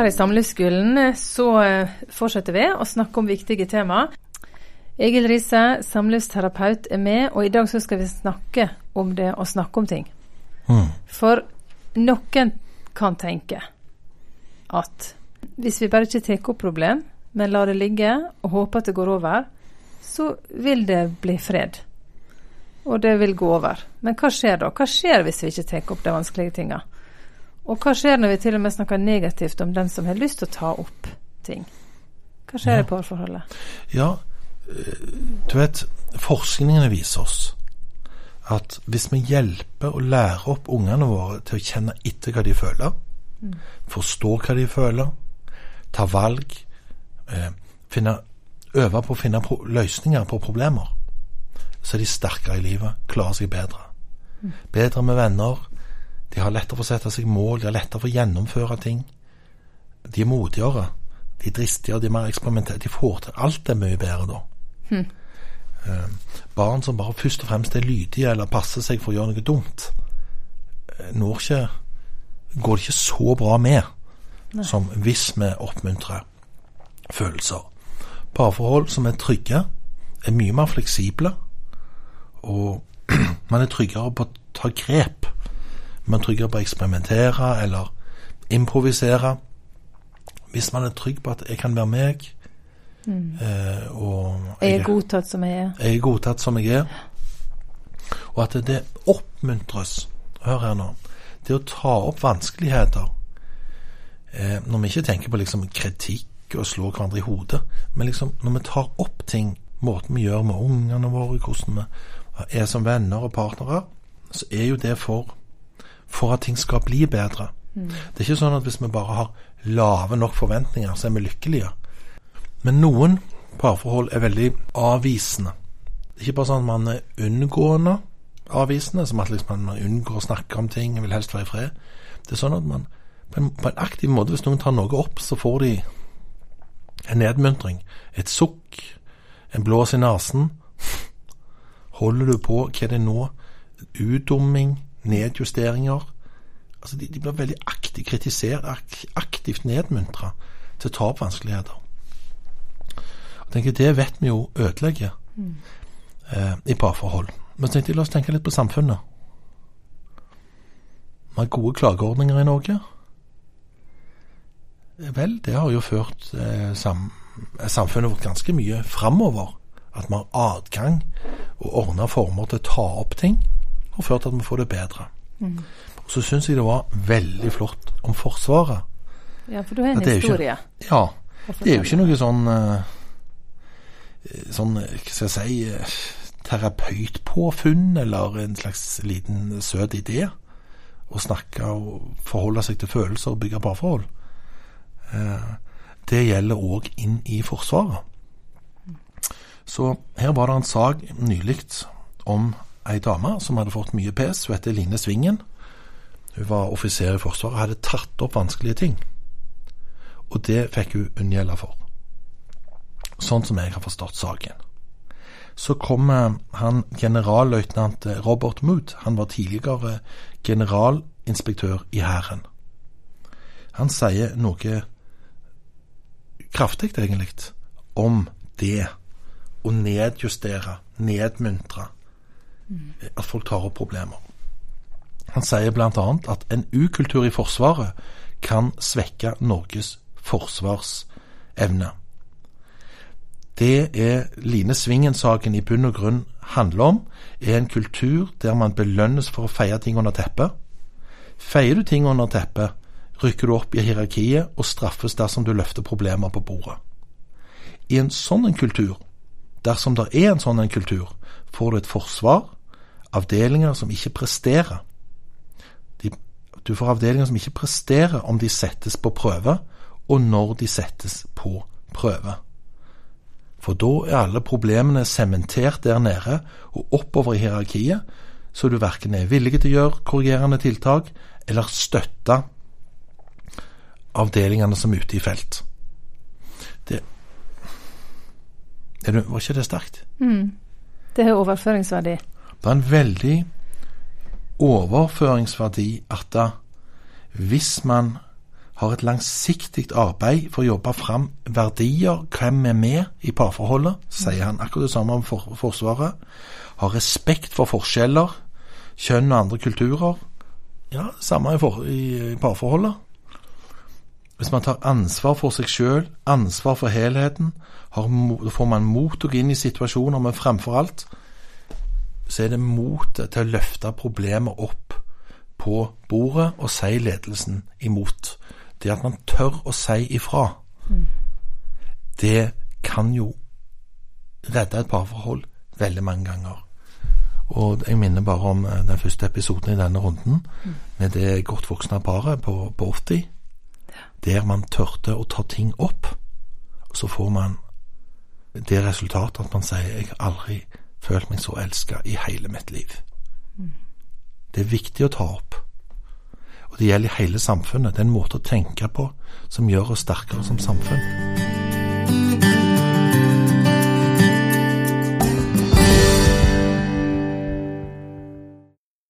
Her i Samlivsskolen eh, så eh, fortsetter vi å snakke om viktige tema. Egil Riise, samlivsterapeut, er med, og i dag så skal vi snakke om det å snakke om ting. Mm. For noen kan tenke at hvis vi bare ikke tar opp problem, men lar det ligge og håper at det går over, så vil det bli fred. Og det vil gå over. Men hva skjer da? Hva skjer hvis vi ikke tar opp de vanskelige tinga? Og hva skjer når vi til og med snakker negativt om den som har lyst til å ta opp ting? Hva skjer Ja. i parforholdet? Ja, eh, du vet, forskningene viser oss at hvis vi hjelper og lærer opp ungene våre til å kjenne etter hva de føler, forstå hva de føler, ta valg, eh, finne, øve på å finne pro løsninger på problemer, så er de sterkere i livet, klarer seg bedre. Bedre med venner, de har lettere for å sette seg mål, de har lettere for å gjennomføre ting. De er modigere, de er dristigere, de er mer eksperimentelle. De får til alt er mye bedre da. Eh, barn som bare først og fremst er lydige eller passer seg for å gjøre noe dumt, eh, når ikke, går det ikke så bra med som hvis vi oppmuntrer følelser. Parforhold som er trygge, er mye mer fleksible, og man er tryggere på å ta grep. Man er tryggere på å eksperimentere eller improvisere. Hvis man er trygg på at jeg kan være meg, mm. og Jeg er godtatt som jeg er. jeg er godtatt som jeg er. Og at det oppmuntres Hør her nå. Det å ta opp vanskeligheter eh, Når vi ikke tenker på liksom kritikk og slå hverandre i hodet, men liksom når vi tar opp ting, måten vi gjør med ungene våre, hvordan vi er som venner og partnere, så er jo det for, for at ting skal bli bedre. Det er ikke sånn at hvis vi bare har lave nok forventninger, så er vi lykkelige. Men noen parforhold er veldig avvisende. Det er ikke bare sånn at man er unngående avvisende, som at liksom man unngår å snakke om ting, vil helst være i fred. Det er sånn at man på en, på en aktiv måte, hvis noen tar noe opp, så får de en nedmuntring, et sukk, en blås i nesen. Holder du på, hva er det nå? Utdumming, nedjusteringer. Altså, de, de blir veldig aktivt kritisert, ak, aktivt nedmuntra til å ta opp vanskeligheter. Og tenker Det vet vi jo ødelegger eh, i parforhold. Men tenkte la oss tenke litt på samfunnet. Vi har gode klageordninger i Norge. Eh, Vel, det har jo ført eh, sam, eh, samfunnet vårt ganske mye framover. At vi har adgang og ordna former til å ta opp ting, og ført til at vi får det bedre. Og så syns jeg det var veldig flott om Forsvaret. Ja, for du har en jo ikke- historie. Ja, det er jo ikke noe sånn eh, Sånn, eh, hva skal jeg si eh, Terapeutpåfunn eller en slags liten søt idé. Å snakke og forholde seg til følelser og bygge parforhold. Eh, Det gjelder òg inn i Forsvaret. Så her var det en sak nylig om ei dame som hadde fått mye pes. Hun heter Line Svingen. Hun var offiser i Forsvaret og hadde tatt opp vanskelige ting. Og det fikk hun unngjelde for. Sånn som jeg har forstått saken. Så kommer han generalløytnant Robert Mood. Han var tidligere generalinspektør i Hæren. Han sier noe kraftig, egentlig, om det å nedjustere, nedmuntre, at folk tar opp problemer. Han sier bl.a. at en ukultur i Forsvaret kan svekke Norges forsvarsevne. Det er Line Svingen-saken i bunn og grunn handler om, er en kultur der man belønnes for å feie ting under teppet. Feier du ting under teppet, rykker du opp i hierarkiet og straffes dersom du løfter problemer på bordet. I en sånn kultur, dersom det er en sånn kultur, får du et forsvar, avdelinger som ikke presterer. De, du får avdelinger som ikke presterer om de settes på prøve, og når de settes på prøve. For da er alle problemene sementert der nede og oppover i hierarkiet, så du verken er villig til å gjøre korrigerende tiltak eller støtte avdelingene som er ute i felt. Det du, Var ikke det sterkt? Det har overføringsverdi. Det er en veldig overføringsverdi at da, hvis man har et langsiktig arbeid for å jobbe fram verdier, hvem er med i parforholdet, sier han akkurat det samme om for Forsvaret. Har respekt for forskjeller, kjønn og andre kulturer. Ja, samme i, for, i, i parforholdet. Hvis man tar ansvar for seg sjøl, ansvar for helheten, har, får man mot og inn i situasjoner, men fremfor alt så er det motet til å løfte problemet opp på bordet og si ledelsen imot. Det at man tør å si ifra, mm. det kan jo redde et parforhold veldig mange ganger. Og jeg minner bare om eh, den første episoden i denne runden, mm. med det godt voksne paret på, på 80, der man tørte å ta ting opp. Og så får man det resultatet at man sier 'jeg har aldri følt meg så elska i hele mitt liv'. Det er viktig å ta opp. Og det gjelder i hele samfunnet. Det er en måte å tenke på som gjør oss sterkere som samfunn.